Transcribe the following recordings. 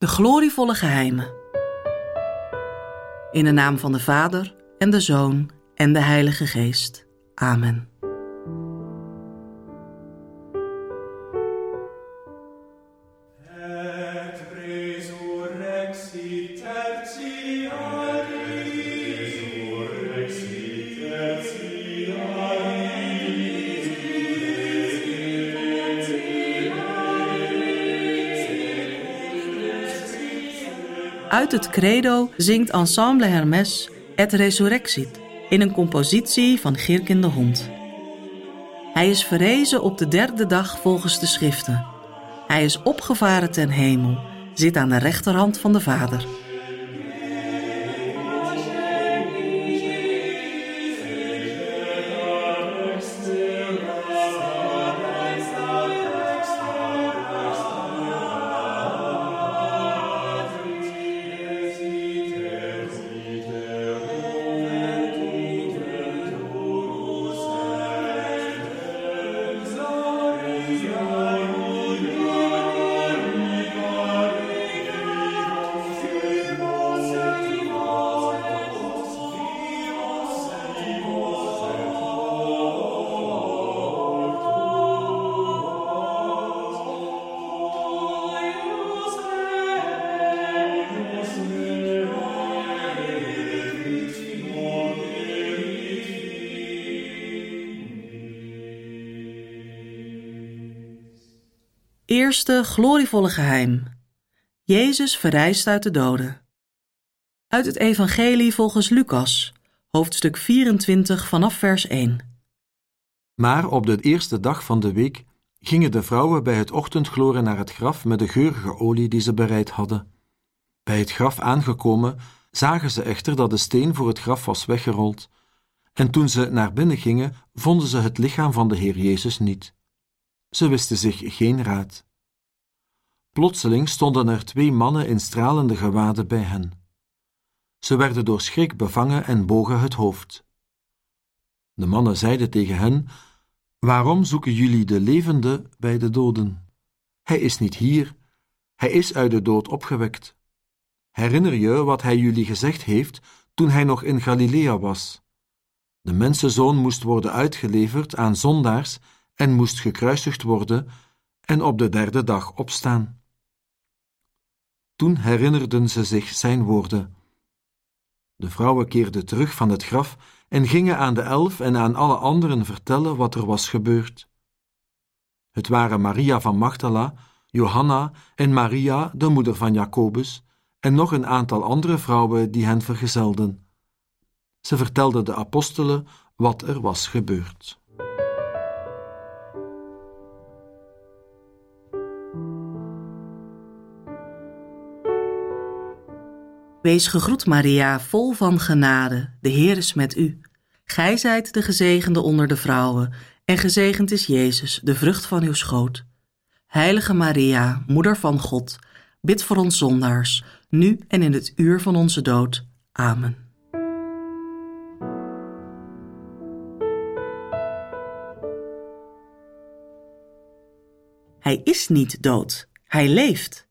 De glorievolle geheimen. In de naam van de Vader en de Zoon en de Heilige Geest. Amen. Het credo zingt Ensemble Hermes Et Resurrexit in een compositie van Girkin de Hond. Hij is verrezen op de derde dag volgens de schriften. Hij is opgevaren ten hemel, zit aan de rechterhand van de Vader. Eerste glorievolle geheim. Jezus verrijst uit de doden. Uit het Evangelie volgens Lucas, hoofdstuk 24 vanaf vers 1. Maar op de eerste dag van de week gingen de vrouwen bij het ochtendgloren naar het graf met de geurige olie die ze bereid hadden. Bij het graf aangekomen zagen ze echter dat de steen voor het graf was weggerold, en toen ze naar binnen gingen, vonden ze het lichaam van de Heer Jezus niet. Ze wisten zich geen raad. Plotseling stonden er twee mannen in stralende gewaden bij hen. Ze werden door schrik bevangen en bogen het hoofd. De mannen zeiden tegen hen: Waarom zoeken jullie de levende bij de doden? Hij is niet hier, hij is uit de dood opgewekt. Herinner je wat hij jullie gezegd heeft toen hij nog in Galilea was? De mensenzoon moest worden uitgeleverd aan zondaars en moest gekruisigd worden en op de derde dag opstaan. Toen herinnerden ze zich zijn woorden. De vrouwen keerden terug van het graf en gingen aan de elf en aan alle anderen vertellen wat er was gebeurd. Het waren Maria van Magdala, Johanna en Maria, de moeder van Jacobus, en nog een aantal andere vrouwen die hen vergezelden. Ze vertelden de apostelen wat er was gebeurd. Wees gegroet, Maria, vol van genade. De Heer is met u. Gij zijt de gezegende onder de vrouwen, en gezegend is Jezus, de vrucht van uw schoot. Heilige Maria, Moeder van God, bid voor ons zondaars, nu en in het uur van onze dood. Amen. Hij is niet dood, hij leeft.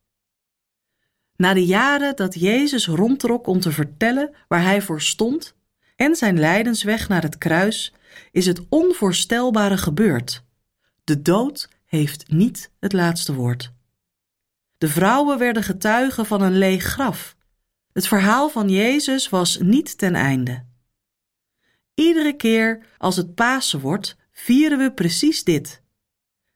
Na de jaren dat Jezus rondtrok om te vertellen waar hij voor stond en zijn lijdensweg naar het kruis, is het onvoorstelbare gebeurd. De dood heeft niet het laatste woord. De vrouwen werden getuigen van een leeg graf. Het verhaal van Jezus was niet ten einde. Iedere keer als het Pasen wordt, vieren we precies dit.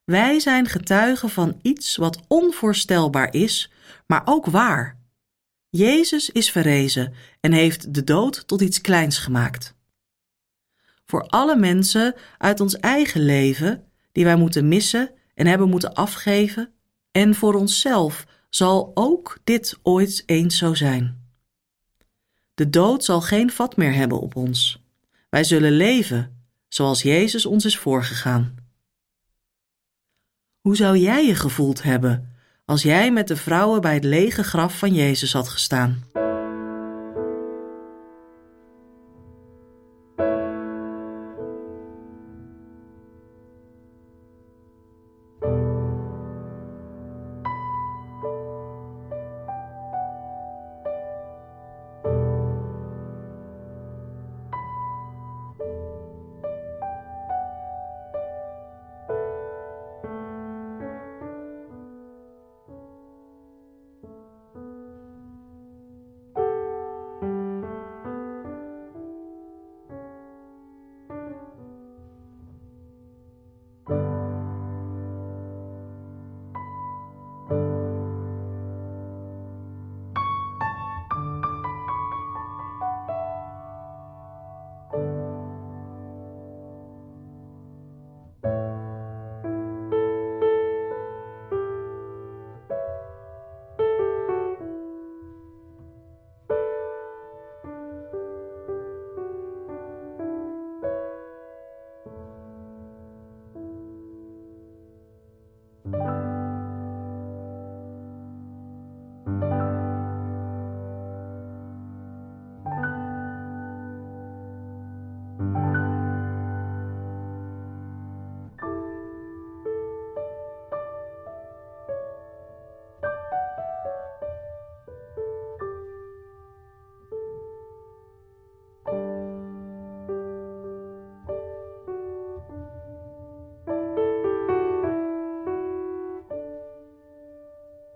Wij zijn getuigen van iets wat onvoorstelbaar is maar ook waar. Jezus is verrezen en heeft de dood tot iets kleins gemaakt. Voor alle mensen uit ons eigen leven, die wij moeten missen en hebben moeten afgeven, en voor onszelf zal ook dit ooit eens zo zijn. De dood zal geen vat meer hebben op ons. Wij zullen leven zoals Jezus ons is voorgegaan. Hoe zou jij je gevoeld hebben als jij met de vrouwen bij het lege graf van Jezus had gestaan.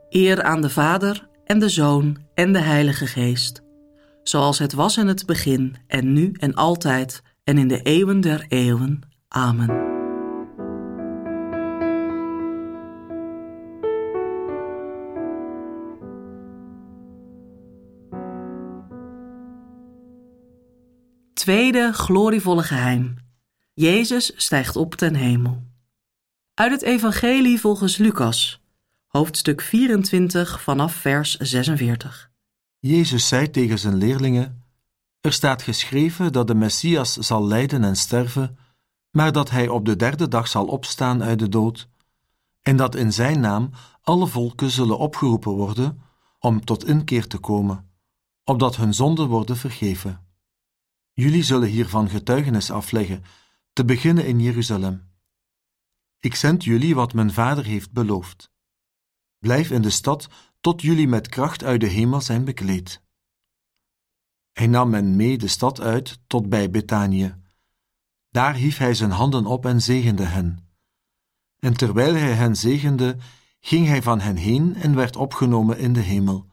Eer aan de Vader en de Zoon en de Heilige Geest, zoals het was in het begin en nu en altijd en in de eeuwen der eeuwen. Amen. Tweede glorievolle geheim. Jezus stijgt op ten hemel. Uit het Evangelie volgens Lucas, hoofdstuk 24 vanaf vers 46. Jezus zei tegen zijn leerlingen: Er staat geschreven dat de Messias zal lijden en sterven, maar dat hij op de derde dag zal opstaan uit de dood, en dat in zijn naam alle volken zullen opgeroepen worden om tot inkeer te komen, opdat hun zonden worden vergeven. Jullie zullen hiervan getuigenis afleggen, te beginnen in Jeruzalem. Ik zend jullie wat mijn vader heeft beloofd. Blijf in de stad tot jullie met kracht uit de hemel zijn bekleed. Hij nam men mee de stad uit tot bij Betanië. Daar hief hij zijn handen op en zegende hen. En terwijl hij hen zegende, ging hij van hen heen en werd opgenomen in de hemel.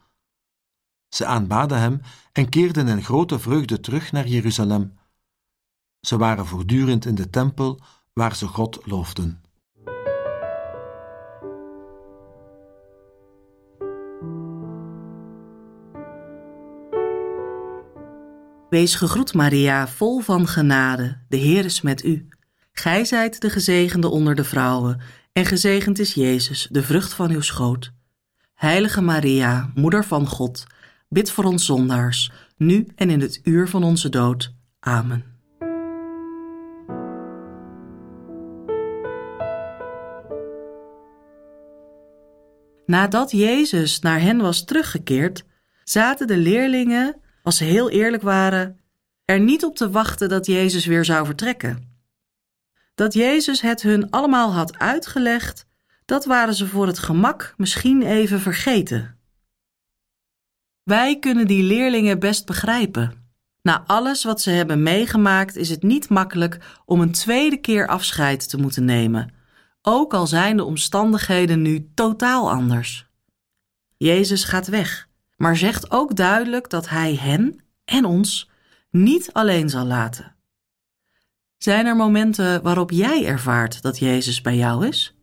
Ze aanbaden hem en keerden in grote vreugde terug naar Jeruzalem. Ze waren voortdurend in de tempel waar ze God loofden. Wees gegroet, Maria, vol van genade. De Heer is met u. Gij zijt de gezegende onder de vrouwen, en gezegend is Jezus, de vrucht van uw schoot. Heilige Maria, Moeder van God, bid voor ons zondaars, nu en in het uur van onze dood. Amen. Nadat Jezus naar hen was teruggekeerd, zaten de leerlingen als ze heel eerlijk waren, er niet op te wachten dat Jezus weer zou vertrekken. Dat Jezus het hun allemaal had uitgelegd, dat waren ze voor het gemak misschien even vergeten. Wij kunnen die leerlingen best begrijpen. Na alles wat ze hebben meegemaakt is het niet makkelijk om een tweede keer afscheid te moeten nemen, ook al zijn de omstandigheden nu totaal anders. Jezus gaat weg maar zegt ook duidelijk dat Hij hen en ons niet alleen zal laten. Zijn er momenten waarop jij ervaart dat Jezus bij jou is?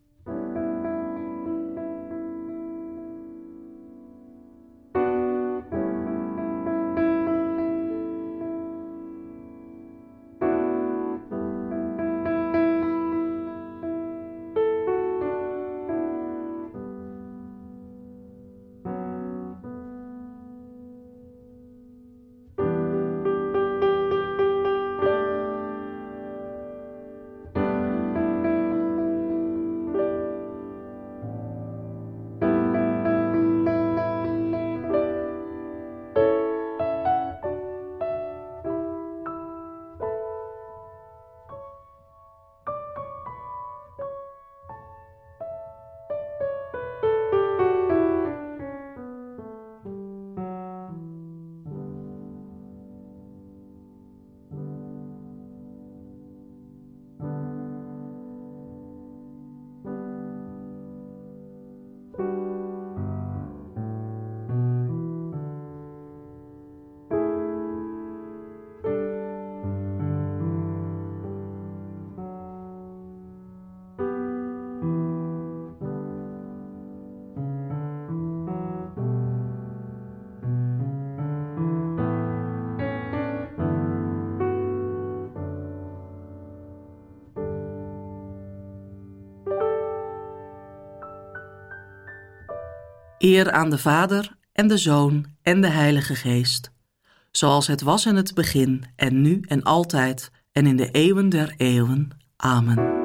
Eer aan de Vader en de Zoon en de Heilige Geest, zoals het was in het begin en nu en altijd en in de eeuwen der eeuwen. Amen.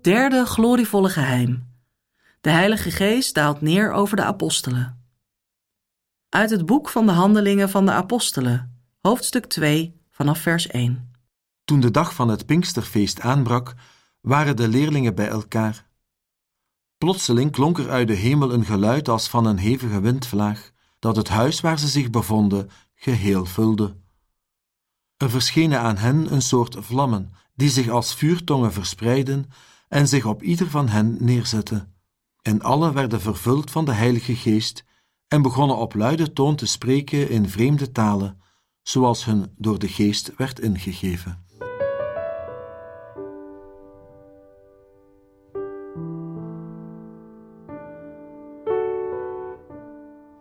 Derde glorievolle geheim. De Heilige Geest daalt neer over de apostelen. Uit het boek van de Handelingen van de Apostelen hoofdstuk 2, vanaf vers 1. Toen de dag van het Pinksterfeest aanbrak, waren de leerlingen bij elkaar. Plotseling klonk er uit de hemel een geluid als van een hevige windvlaag, dat het huis waar ze zich bevonden geheel vulde. Er verschenen aan hen een soort vlammen, die zich als vuurtongen verspreidden en zich op ieder van hen neerzetten. En alle werden vervuld van de Heilige Geest en begonnen op luide toon te spreken in vreemde talen, zoals hun door de Geest werd ingegeven.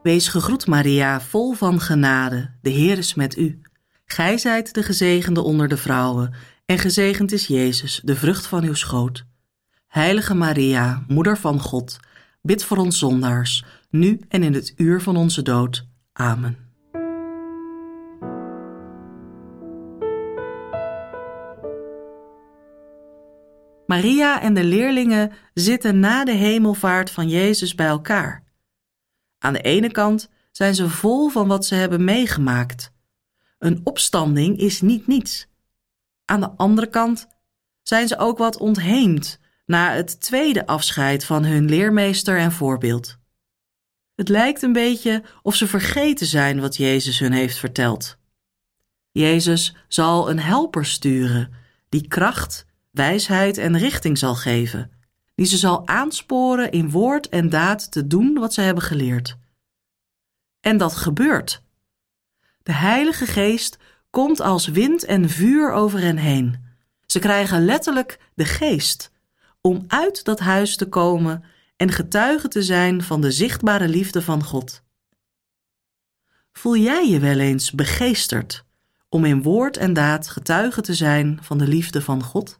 Wees gegroet, Maria, vol van genade. De Heer is met u. Gij zijt de gezegende onder de vrouwen, en gezegend is Jezus, de vrucht van uw schoot. Heilige Maria, Moeder van God, bid voor ons zondaars, nu en in het uur van onze dood. Amen. Maria en de leerlingen zitten na de hemelvaart van Jezus bij elkaar. Aan de ene kant zijn ze vol van wat ze hebben meegemaakt. Een opstanding is niet niets. Aan de andere kant zijn ze ook wat ontheemd na het tweede afscheid van hun leermeester en voorbeeld. Het lijkt een beetje of ze vergeten zijn wat Jezus hun heeft verteld. Jezus zal een helper sturen die kracht, wijsheid en richting zal geven die ze zal aansporen in woord en daad te doen wat ze hebben geleerd. En dat gebeurt. De Heilige Geest komt als wind en vuur over hen heen. Ze krijgen letterlijk de geest om uit dat huis te komen en getuige te zijn van de zichtbare liefde van God. Voel jij je wel eens begeesterd om in woord en daad getuige te zijn van de liefde van God?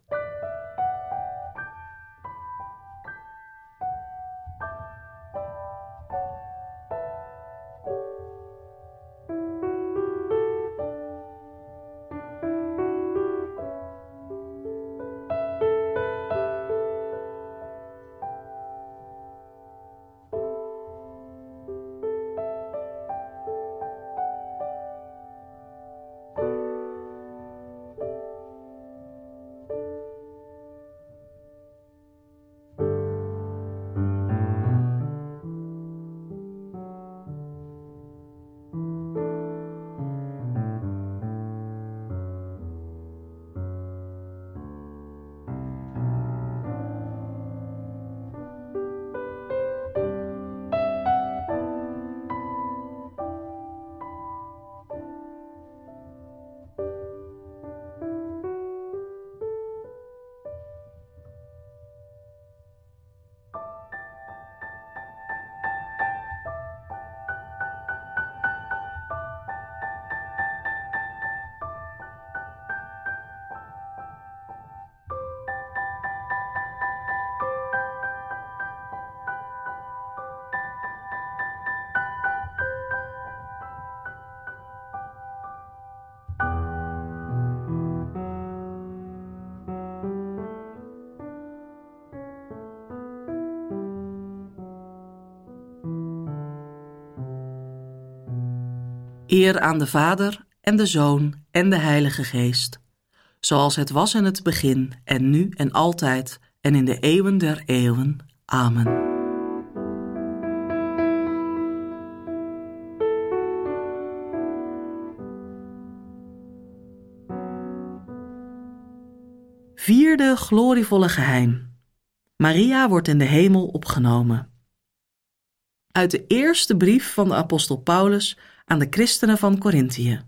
Eer aan de Vader en de Zoon en de Heilige Geest, zoals het was in het begin en nu en altijd en in de eeuwen der eeuwen. Amen. Vierde glorievolle geheim. Maria wordt in de hemel opgenomen. Uit de eerste brief van de apostel Paulus aan de christenen van Corinthië.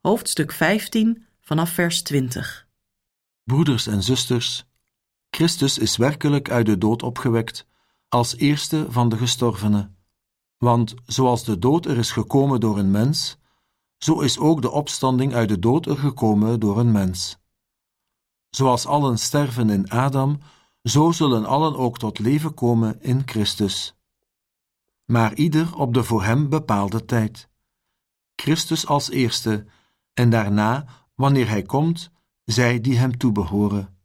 Hoofdstuk 15 vanaf vers 20. Broeders en zusters, Christus is werkelijk uit de dood opgewekt als eerste van de gestorvenen. Want zoals de dood er is gekomen door een mens, zo is ook de opstanding uit de dood er gekomen door een mens. Zoals allen sterven in Adam, zo zullen allen ook tot leven komen in Christus. Maar ieder op de voor hem bepaalde tijd. Christus als eerste, en daarna, wanneer Hij komt, zij die Hem toebehoren.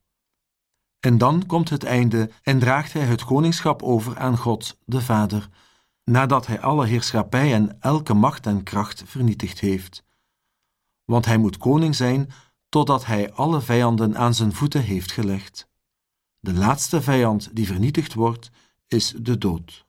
En dan komt het einde en draagt Hij het koningschap over aan God, de Vader, nadat Hij alle heerschappij en elke macht en kracht vernietigd heeft. Want Hij moet koning zijn totdat Hij alle vijanden aan zijn voeten heeft gelegd. De laatste vijand die vernietigd wordt, is de dood.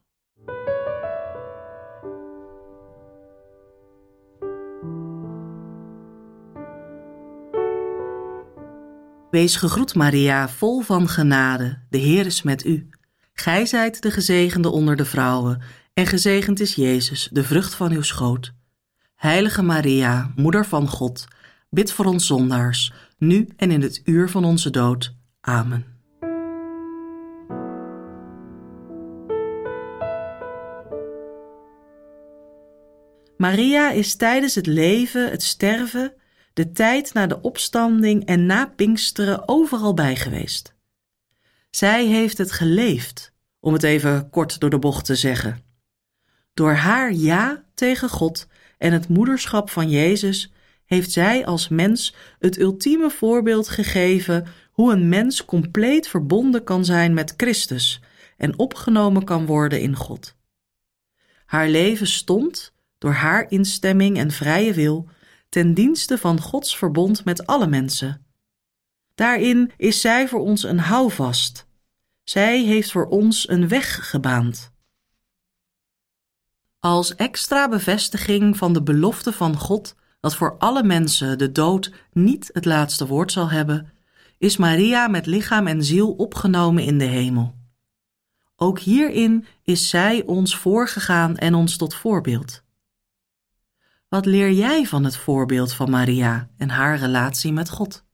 Wees gegroet, Maria, vol van genade, de Heer is met u. Gij zijt de gezegende onder de vrouwen, en gezegend is Jezus, de vrucht van uw schoot. Heilige Maria, Moeder van God, bid voor ons zondaars, nu en in het uur van onze dood. Amen. Maria is tijdens het leven, het sterven, de tijd na de opstanding en na Pinksteren overal bij geweest. Zij heeft het geleefd, om het even kort door de bocht te zeggen. Door haar ja tegen God en het moederschap van Jezus heeft zij als mens het ultieme voorbeeld gegeven hoe een mens compleet verbonden kan zijn met Christus en opgenomen kan worden in God. Haar leven stond, door haar instemming en vrije wil, ten dienste van Gods verbond met alle mensen. Daarin is zij voor ons een houvast. Zij heeft voor ons een weg gebaand. Als extra bevestiging van de belofte van God dat voor alle mensen de dood niet het laatste woord zal hebben, is Maria met lichaam en ziel opgenomen in de hemel. Ook hierin is zij ons voorgegaan en ons tot voorbeeld. Wat leer jij van het voorbeeld van Maria en haar relatie met God?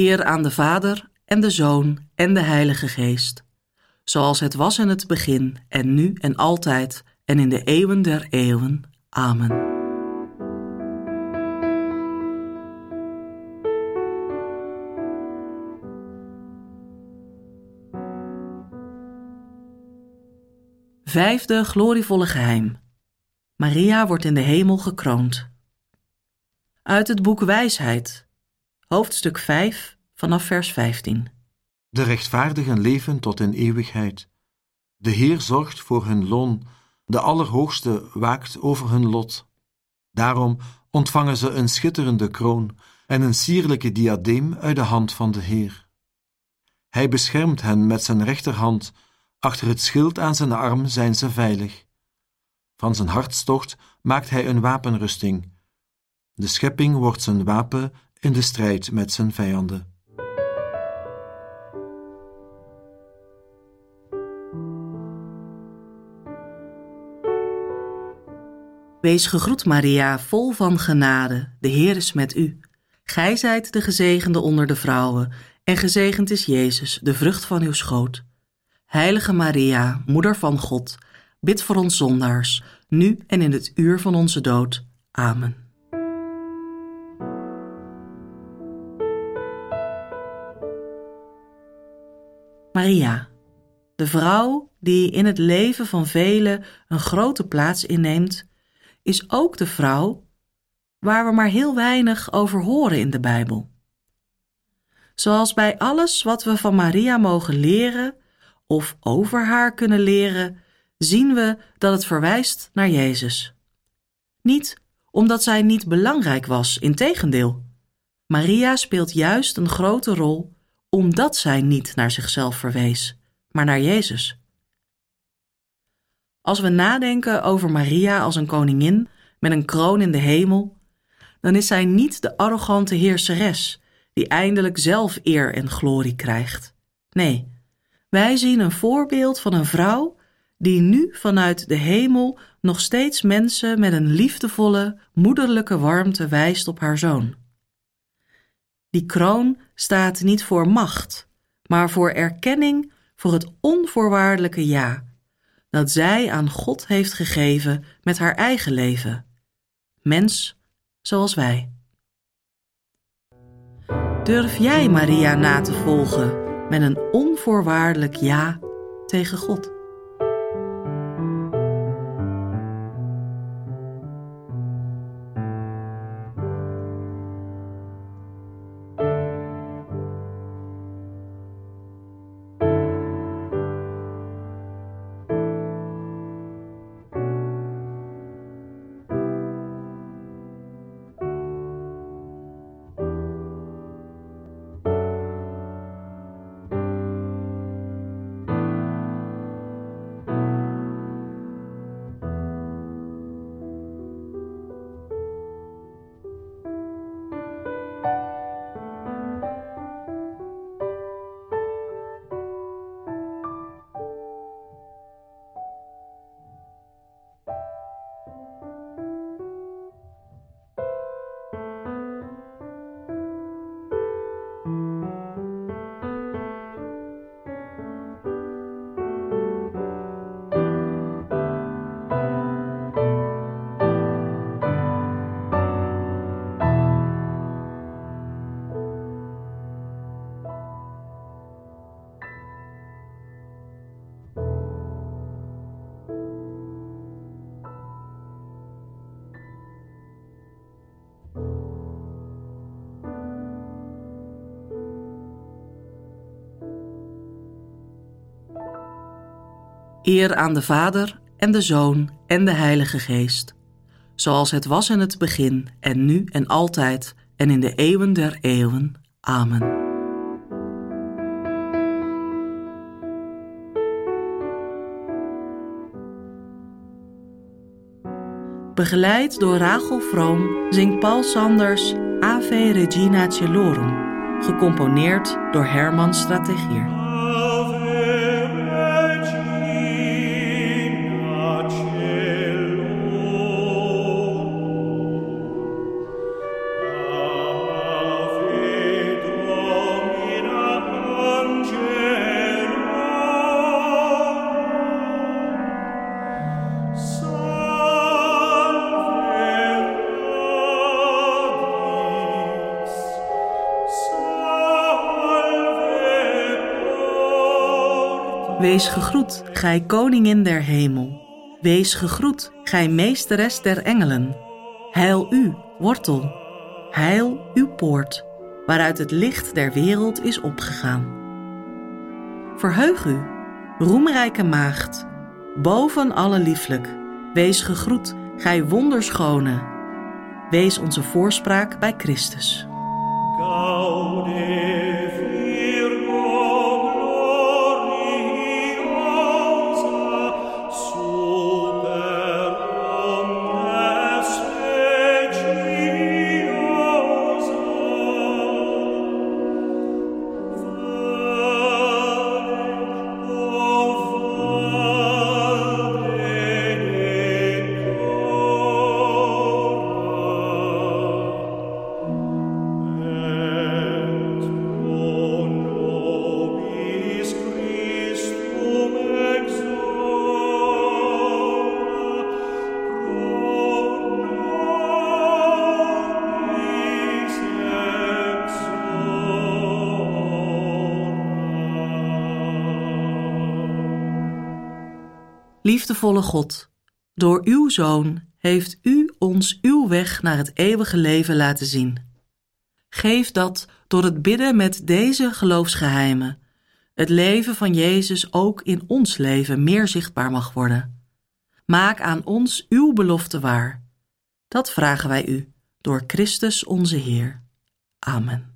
Eer aan de Vader en de Zoon en de Heilige Geest, zoals het was in het begin en nu en altijd en in de eeuwen der eeuwen. Amen. Vijfde glorievolle geheim. Maria wordt in de hemel gekroond. Uit het boek Wijsheid hoofdstuk 5, vanaf vers 15. De rechtvaardigen leven tot in eeuwigheid. De Heer zorgt voor hun loon, de Allerhoogste waakt over hun lot. Daarom ontvangen ze een schitterende kroon en een sierlijke diadeem uit de hand van de Heer. Hij beschermt hen met zijn rechterhand, achter het schild aan zijn arm zijn ze veilig. Van zijn hartstocht maakt hij een wapenrusting. De schepping wordt zijn wapen in de strijd met zijn vijanden. Wees gegroet, Maria, vol van genade, de Heer is met u. Gij zijt de gezegende onder de vrouwen, en gezegend is Jezus, de vrucht van uw schoot. Heilige Maria, Moeder van God, bid voor ons zondaars, nu en in het uur van onze dood. Amen. Maria, de vrouw die in het leven van velen een grote plaats inneemt, is ook de vrouw waar we maar heel weinig over horen in de Bijbel. Zoals bij alles wat we van Maria mogen leren of over haar kunnen leren, zien we dat het verwijst naar Jezus. Niet omdat zij niet belangrijk was, integendeel. Maria speelt juist een grote rol omdat zij niet naar zichzelf verwees, maar naar Jezus. Als we nadenken over Maria als een koningin met een kroon in de hemel, dan is zij niet de arrogante heerseres die eindelijk zelf eer en glorie krijgt. Nee, wij zien een voorbeeld van een vrouw die nu vanuit de hemel nog steeds mensen met een liefdevolle, moederlijke warmte wijst op haar zoon. Die kroon staat niet voor macht, maar voor erkenning voor het onvoorwaardelijke ja dat zij aan God heeft gegeven met haar eigen leven. Mens zoals wij. Durf jij Maria na te volgen met een onvoorwaardelijk ja tegen God? Eer aan de Vader en de Zoon en de Heilige Geest, zoals het was in het begin en nu en altijd en in de eeuwen der eeuwen. Amen. Begeleid door Rachel Vroom zingt Paul Sanders Ave Regina Celorum, gecomponeerd door Herman Strategier. Wees gegroet, gij koningin der hemel. Wees gegroet, gij meesteres der engelen. Heil u, wortel. Heil uw poort, waaruit het licht der wereld is opgegaan. Verheug u, roemrijke maagd, boven alle lieflijk. Wees gegroet, gij wonderschone. Wees onze voorspraak bij Christus. Liefdevolle God, door uw Zoon heeft u ons uw weg naar het eeuwige leven laten zien. Geef dat door het bidden met deze geloofsgeheimen het leven van Jezus ook in ons leven meer zichtbaar mag worden. Maak aan ons uw belofte waar. Dat vragen wij u door Christus onze Heer. Amen.